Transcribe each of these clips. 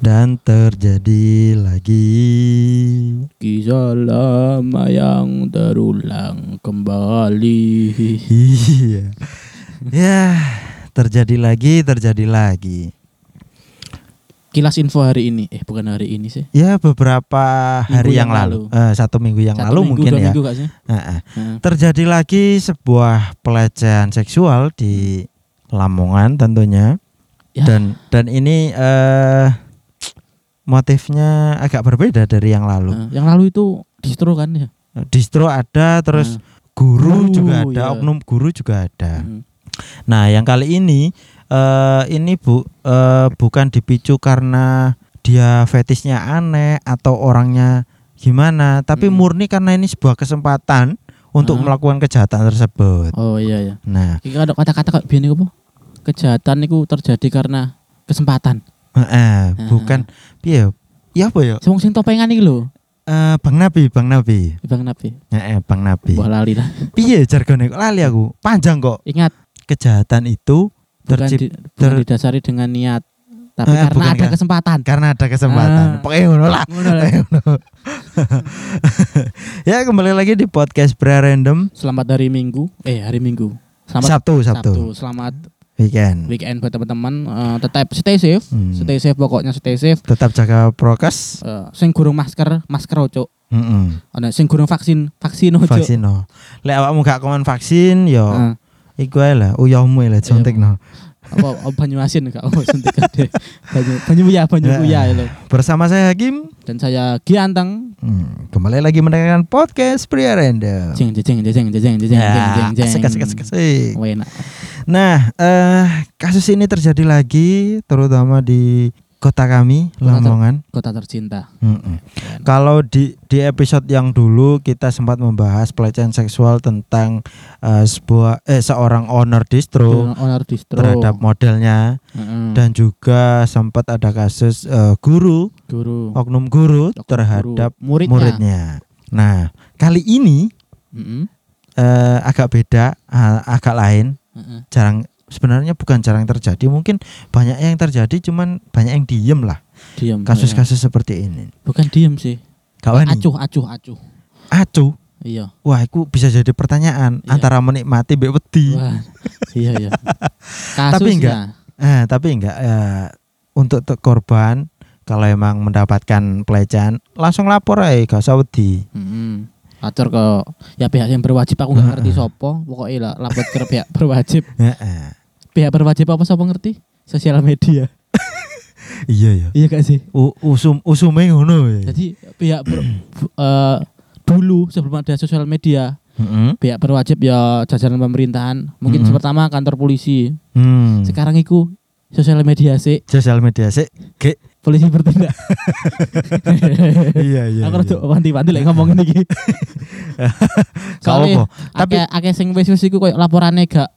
Dan terjadi lagi Kisah lama yang terulang kembali. Iya Ya terjadi lagi terjadi lagi Kilas info hari ini. Eh bukan hari ini sih. Ya beberapa hari Minggu yang, yang lalu, lalu. Eh, Satu minggu yang Satu lalu minggu, mungkin ya minggu sih? Heeh. Heeh. Terjadi lagi sebuah pelecehan seksual di Lamongan tentunya Ya. Dan dan ini eh motifnya agak berbeda dari yang lalu Nah, yang lalu itu distro kan ya. Distro ada terus guru Guru, juga ada ya. oknum guru juga ada Hmm. Nah, yang kali ini eh ini Bu eh, bukan dipicu karena dia fetisnya aneh atau orangnya gimana, tapi Hmm. murni karena ini sebuah kesempatan untuk Ah. melakukan kejahatan tersebut. Oh iya ya. Nah, ada kata-kata biyen iku apa? Kejahatan itu terjadi karena kesempatan. Eh, Ah. bukan piye? Ya apa ya? Wong sing topengan iki lho, Eh, Bang Nabi, Bang Nabi. Bang Nabi. Eh, Bang Nabi. Wah lali lah. Piye jargone kok lali aku? Panjang kok. Ingat Kejahatan itu bukan, tercip di- bukan ter- didasari dengan niat, tapi Eh, karena ada kan. kesempatan. karena ada kesempatan. Ah. Pokoknya ngono lah. Ya kembali lagi di podcast Bra Random Selamat hari Minggu. Eh hari Minggu. Selamat Sabtu Sabtu, Selamat weekend. weekend buat teman-teman. Eh, tetap stay safe. Hmm. Stay safe pokoknya stay safe. Tetap jaga prokes. Eh, sing gurung masker, masker ojo. Heeh. Ana sing gurung vaksin, vaksin ojo. Vaksin no. Lek awakmu gak komen vaksin yo Eh, iku ae lah uyahmu lah suntik no. apa banyu asin gak apa suntik. Banyu banyu ya, banyu Ya. ya lho. Bersama saya Hakim. Dan saya Gianteng. Hmm, kembali lagi mendengarkan podcast Pria Random. Ya, jeng jeng. asik, asik, asik, asik. Oh, enak. Nah, eh kasus ini terjadi lagi terutama di kota kami, Kota ter- Lamongan. Kota tercinta. Mm-mm. Kalau di di episode yang dulu kita sempat membahas pelecehan seksual tentang eh, sebuah eh seorang owner distro Owner distro. terhadap modelnya Heeh. dan juga sempat ada kasus eh, guru guru oknum guru Oknum terhadap guru. muridnya. muridnya. Nah, kali ini Heeh. eh, agak beda, ah, agak lain, Heeh. jarang sebenarnya bukan jarang terjadi, mungkin banyak yang terjadi cuman banyak yang diem lah Diam. kasus-kasus seperti ini. Bukan diem sih. Kawan Acuh, acuh, acuh. acu Iya. Wah, itu bisa jadi pertanyaan Iya. antara menikmati mbek wedi. Iya, iya. Tapi enggak. Eh, tapi enggak eh, untuk korban kalau emang mendapatkan pelecehan langsung lapor aja gak usah wedi. Mm-mm. Atur ke ya pihak yang berwajib aku nggak ngerti sopo pokoknya lah lapor ke pihak berwajib Heeh. Pihak berwajib apa sopo ngerti sosial media Iya ya. iya gak sih U- usum usume ngono ya. jadi pihak ber- eh, dulu sebelum ada sosial media Heeh. pihak berwajib ya jajaran pemerintahan mungkin Mm-mm. pertama kantor polisi Hmm. sekarang itu sosial media sih Sosial media sih. Ge. polisi bertindak iya iya. aku rada wanti-wanti lek ngomongin iki Gak soalnya apa. Tapi akeh sing wis wis iku koyo laporannya gak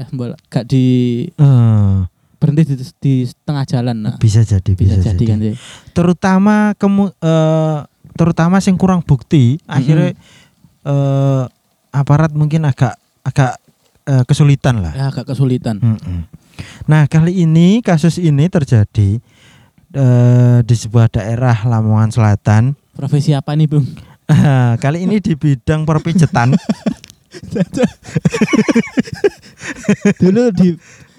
eh mbak gak di eh, berhenti di, di tengah jalan nah bisa jadi bisa, bisa, jadi kan sih Terutama kemu eh, terutama sing kurang bukti akhirnya eh, aparat mungkin agak agak eh, kesulitan lah. ya agak kesulitan Mm-mm. Nah kali ini kasus ini terjadi eh, di sebuah daerah Lamongan Selatan. profesi apa nih bung kali ini di bidang perpijetan. dulu di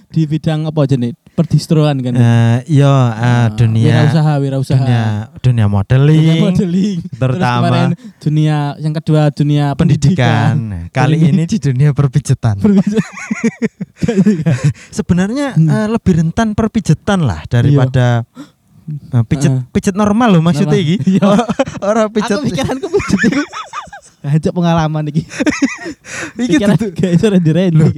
di bidang apa aja nih perdistroan kan iya eh, Ah, dunia wirausaha wirausaha dunia dunia modeling, Dunia modeling terutama dunia yang kedua dunia pendidikan. Kali Pendidikan. ini di dunia perpijetan. Sebenarnya Hmm. eh, lebih rentan perpijetan lah daripada eh, pijet Ah. pijet normal loh maksudnya iki. Iya. Orang pijet aku pikiranku pijet itu Ajak pengalaman iki. iki gak iso Loh.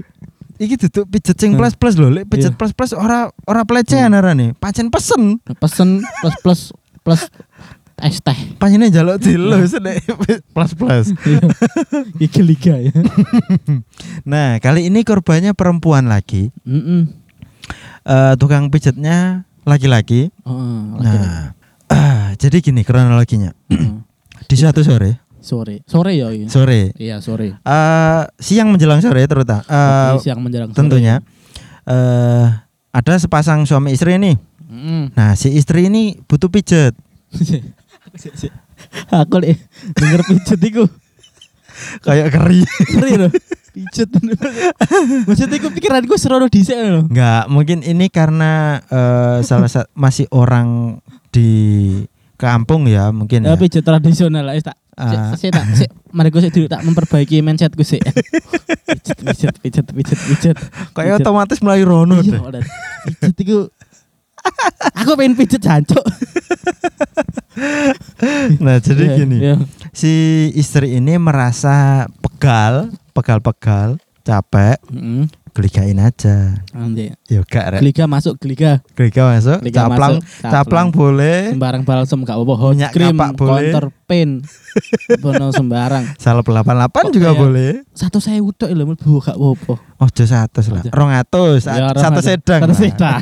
Iki duduk pijet sing Hmm. plus-plus loh. Lek pijet Iya. plus-plus ora ora pelecehan arane. Pancen pesen. Pesen plus plus plus es teh. Pancene njaluk dilo sedek plus-plus. Iya. Iki liga ya. Nah, kali ini korbannya perempuan lagi. Heeh. Eh, tukang pijetnya laki-laki. Oh, Nah, ah, jadi gini kronologinya. Di suatu sore, sore. Sore ya ini. sore, Iya, sore. eh siang menjelang sore terutama, eh, Oke, siang menjelang sore. tentunya eh ada sepasang suami istri nih Mm. Nah, si istri ini butuh pijet. Aku. Aku lek denger pijet iku Kayak keri. ngeri lho. Pijet. Maksudnya iku pikiranku serono dhisik lho. Enggak, mungkin ini karena eh, salah satu masih orang di kampung ya, mungkin ya. Ya pijet tradisional lah tak. Ah. Sik tak mari gue sik dulu tak memperbaiki mindsetku sik. pijet pijet pijet pijet pijet. Kayak otomatis mulai rono Iya, udah. pijet iku Aku pengen pijet jancuk. Nah, jadi Iya, gini. iya. Si istri ini merasa pegal, pegal-pegal, capek, Heeh. geligain aja. Nanti. Ya gak rek. Geliga masuk geliga. Geliga masuk, Geliga caplang, masuk, caplang boleh, sembarang balsem gak apa-apa hot Minyak cream counter pain bono sembarang salep 88 Kok juga kayak- boleh. satu saya udah lho mlebu gak apa-apa Ojo satu lah, rong atus, Ya, satu sedang. satu sedang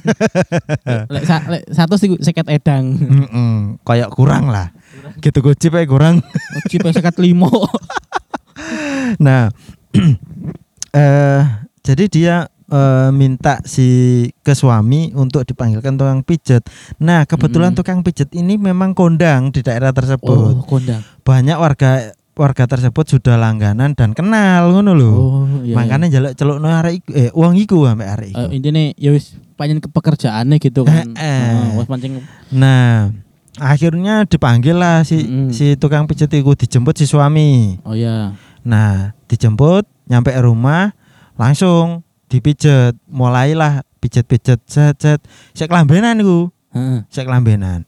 lek sa- lek satu sih seket edang Mm-mm, kayak kurang lah. Gitu gojip aja kurang. cipe seket limo Nah, eh jadi dia eh, minta si ke suami untuk dipanggilkan tukang pijet. Nah, kebetulan Mm. tukang pijet ini memang kondang di daerah oh tersebut. kondang Banyak warga warga tersebut sudah langganan dan kenal ngono lho. oh iya Makanya jaluk celukno arek iku eh uang iku ambek arek iku. iya. Eh, intinya ya wis panjen ke pekerjaannya gitu kan Eh, eh. Oh, wis pancing Nah, akhirnya dipanggil lah si Mm-mm. si tukang pijet itu dijemput si suami. oh iya Nah, dijemput nyampe rumah langsung dipijet. Mulailah pijet-pijet set set. Sek lambenan iku, Heeh. sek lambenan.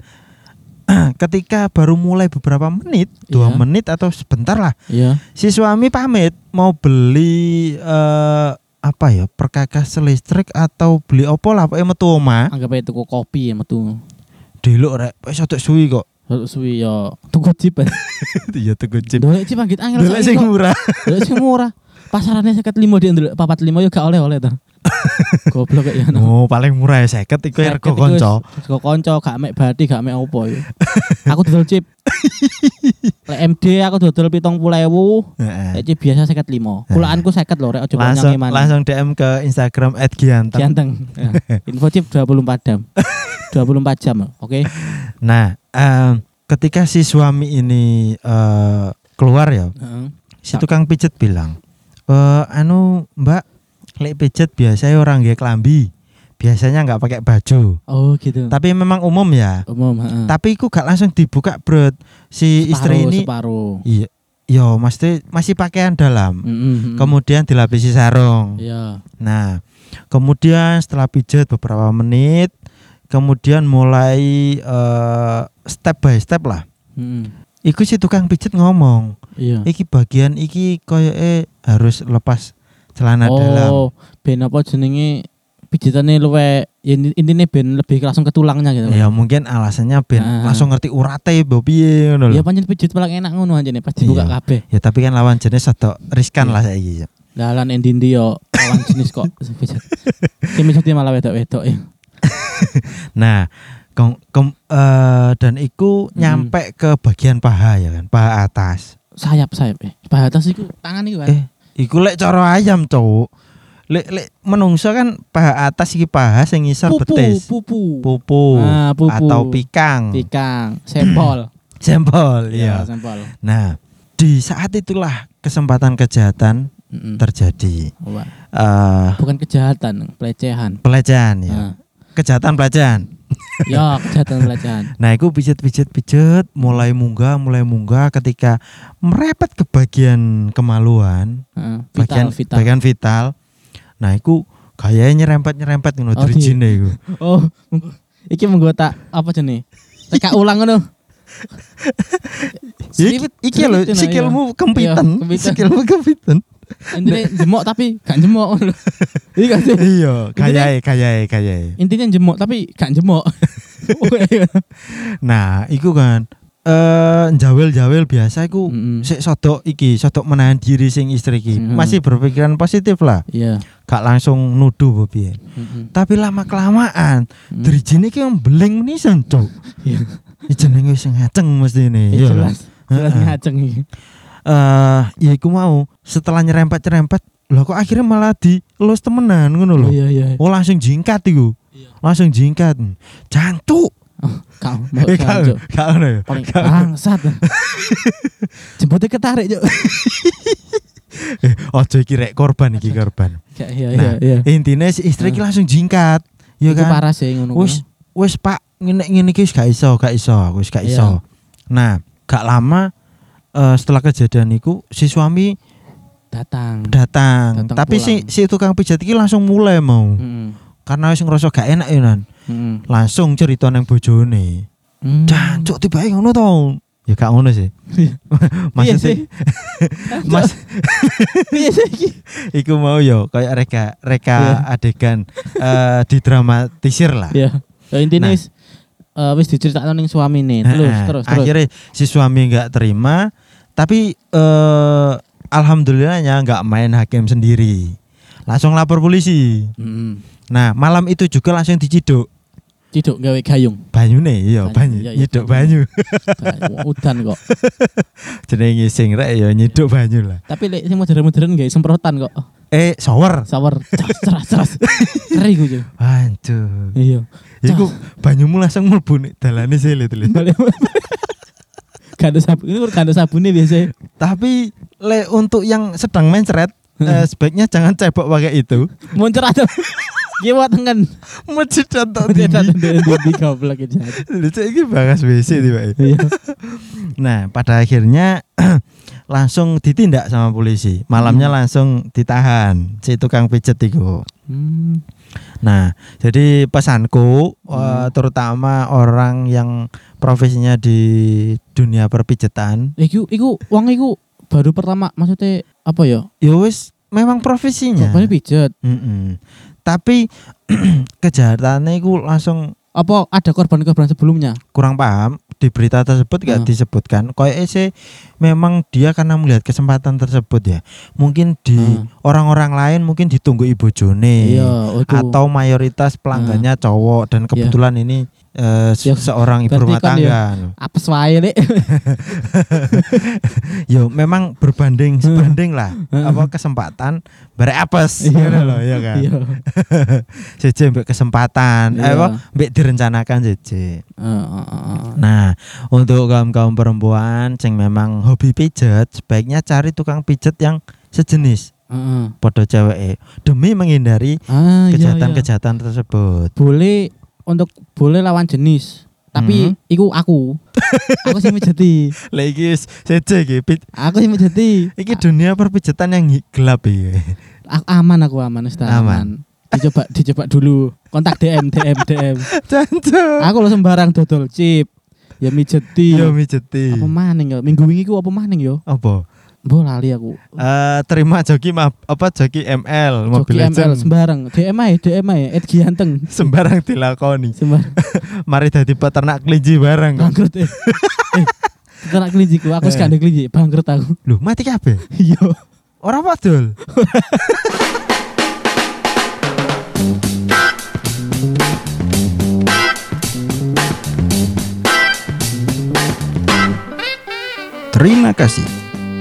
Ketika baru mulai beberapa menit, dua Iya. menit atau sebentar lah, iya si suami pamit mau beli eh, apa ya perkakas listrik atau beli opo lah pokoknya metu omah anggap aja tuku kopi ya metu delok rek wis otok suwi kok suwi ya tuku chip iya tuku chip Dolek chip anggit angel saiki sing murah. Dolek sing murah. Pasarannya seket lima dia ndelok papat lima yo gak oleh-oleh to. Goblok kayak ya. oh paling murah ya seket iku ya rego konco Rego konco gak mek badi gak mek opo ya. Aku dodol chip. Lek MD aku dodol 70.000. Heeh. Lek chip biasa seket lima. Kulaanku seket lho rek aja langsung nyanyi mana. langsung DM ke Instagram @gianteng. Ganteng. Ya. Info chip 24 jam. 24 jam, oke? Nah, ketika si suami ini eh, keluar ya, Heeh. si tukang pijet bilang, "Eh anu, Mbak, lek pijet biasanya orang nggak kelambi. Biasanya nggak pakai baju. Oh, gitu. Tapi memang umum ya. Umum, heeh. Tapi ku gak langsung dibuka, Bro. Si istri Separuh, ini separuh. iya, yo mesti masih pakaian dalam. Mm, mm, mm. Kemudian dilapisi sarung. Iya. Nah, kemudian setelah pijat beberapa menit, kemudian mulai eh, step by step lah. Mm, Iku si tukang pijat ngomong, Iya. iki bagian iki koyo eh harus lepas celana dalam. Oh, ben apa jenenge pijitane luwe ya inti- intine ben lebih langsung ke tulangnya gitu. Ya mungkin alasannya ben Ah. langsung ngerti urate mbok piye ngono lho. Ya pancen pijit paling enak ngono anjene pas dibuka Iya. kabeh. Ya tapi kan lawan jenis atau riskan Iya. lah saiki. Dalan endi-endi yo lawan jenis kok pijit. Pijit malah wedok-wedok ya. Nah, kong- kem- eh, dan iku Hmm. nyampe ke bagian paha ya kan, paha atas. Sayap-sayap eh. Paha atas iku tangan iku kan. Eh, iku lek cara ayam, Cuk. Lek lek menungso kan paha atas iki paha sing ngisor pupu, betis. pupu. Pupu, Ah, pupu. atau pikang. Pikang, sempol. Jempol, Ya, iya. sempol. Nah, di saat itulah kesempatan kejahatan terjadi. Wah, eh Bukan kejahatan, pelecehan. pelecehan ya. Nah, Kejahatan pelecehan. ya kejahatan pelecehan. Nah, itu pijet-pijet-pijet mulai munggah, mulai munggah ketika merepet ke bagian kemaluan, Heeh, bagian vital, vital. bagian vital. Nah, itu gayanya nyerempet-nyerempet ngono Oh, drijine iku. Oh, iki menggo tak apa jenenge? Teka ulang ngono. Iki, iki lho sikilmu Iya, kempitan. sikilmu kempitan. Intinya jemok tapi gak jemok. Iya kan sih? Iya, kayae kayae kayae. Intinya jemok tapi gak jemok. Nah, iku kan eh jawel-jawel biasa iku Mm-mm. sik sodok iki, sodok menahan diri sing istri iki. Mm. Masih berpikiran positif lah, Iya. gak langsung nuduh piye. Mm-mm. Tapi lama kelamaan Mm. Drijine iki yang beling menisan, Cuk. Iya. Jenenge wis ngaceng mesti ini. Iya, Iya. jelas. Jelas ngaceng iki. Eh, ya iku mau setelah nyerempet-nyerempet, lho kok akhirnya malah di los temenan ngono lho. Iya, iya. Oh langsung jingkat iku. Langsung jingkat. Jancuk. Kau gak Cuk. gak ngono ya. Paling Gak- bangsat. Jemputnya ketarik, Cuk. Eh, Ojo iki rek korban iki korban. Ya, iya, iya, Nah, iya. Intine si istri iki langsung jingkat. Ya kan? parah sih ngono. Wis wis Pak ngene ngene iki gak iso, gak iso, wis gak Iya. iso. Nah, gak lama eh, setelah kejadian itu si suami datang. datang, Datang tapi si pulang. si tukang pijat iki langsung mulai mau Heeh. karena wis ngerasa gak enak ya nan Heeh. langsung cerita nang bojone Hmm. jancuk tiba ngono to ya gak ngono sih Iya maksudnya sih. mas Iya sih iki. iku mau yo kayak reka reka Iya. adegan eh didramatisir lah Iya. Ya intinya Nah. wis eh, wis diceritakno ning suamine. Terus terus terus. akhirnya si suami nggak terima tapi eh alhamdulillahnya nggak main hakim sendiri langsung lapor polisi Heeh. nah malam itu juga langsung diciduk Ciduk gawe gayung. banyune iya Banyu, iya, iya, nyiduk banyu. Udan kok. jenenge ngising rek ya nyiduk banyu lah Tapi lek sing modern-modern gawe semprotan kok. eh shower Sawer ceras ceras. Keri ku Cuk. Hancur. Iya. Iku banyumu langsung mlebu nek dalane sile tuh. Ada sabun, ini gak ada sabunnya biasa. Tapi le untuk yang sedang mencret eh, sebaiknya jangan cebok pakai itu. Muncul ada. Kiwa tengen. Masjid contoh tinggi. di goblok itu. Lucu iki bahas WC tiba. Iya. Nah, pada akhirnya langsung ditindak sama polisi. Malamnya Hmm. langsung ditahan si tukang pijet itu. Hmm. Nah, jadi pesanku Hmm. eh, terutama orang yang profesinya di dunia perpijetan, Iku iku wong iku baru pertama maksudnya apa ya? ya wis memang profesinya. Bapaknya pijet. Mm-mm. Tapi kejahatannya itu langsung Apa ada korban-korban sebelumnya? kurang paham di berita tersebut gak Hmm. disebutkan. Kayak sih memang dia karena melihat kesempatan tersebut ya. Mungkin di Hmm. orang-orang lain mungkin ditunggu ibu Jone Iya, atau mayoritas pelanggannya cowok dan kebetulan ini eh, se- Ya, seorang ibu rumah kan tangga. apa wae Lek? Yo memang berbanding sebanding lah Hmm. apa kesempatan bare apes Iya. ngono loh ya kan. Iya. Jeje mbek kesempatan, eh, Iya. apa mbek direncanakan jeje. Nah, untuk kaum-kaum perempuan yang memang hobi pijet, sebaiknya cari tukang pijet yang sejenis Heeh. podo cewek demi menghindari Ah, iya, iya. kejahatan-kejahatan tersebut. boleh untuk boleh lawan jenis. Tapi Hmm. iku aku. Aku sih mijeti. Lagi iki, pi- aku sih mijeti. Iki dunia perpijetan yang gelap iki. aku aman aku aman Ustaz, Aman. dicoba dicoba dulu. Kontak DM DM DM aku lo sembarang dodol chip ya mijeti. Yo mijeti. apa maning ya? Minggu wingi ku apa maning yo Apa? Mbok lali aku Eh, terima joki ma apa joki ML Joki mobil ML sembarang DM ae DM ae Ed Ganteng sembarang dilakoni. sembarang Mari dadi peternak kelinci bareng. bangkrut eh eh ternak kelinci ku aku Eh. sekandar kelinci bangkrut aku Loh, mati kabeh. iya Ora padul. Terima kasih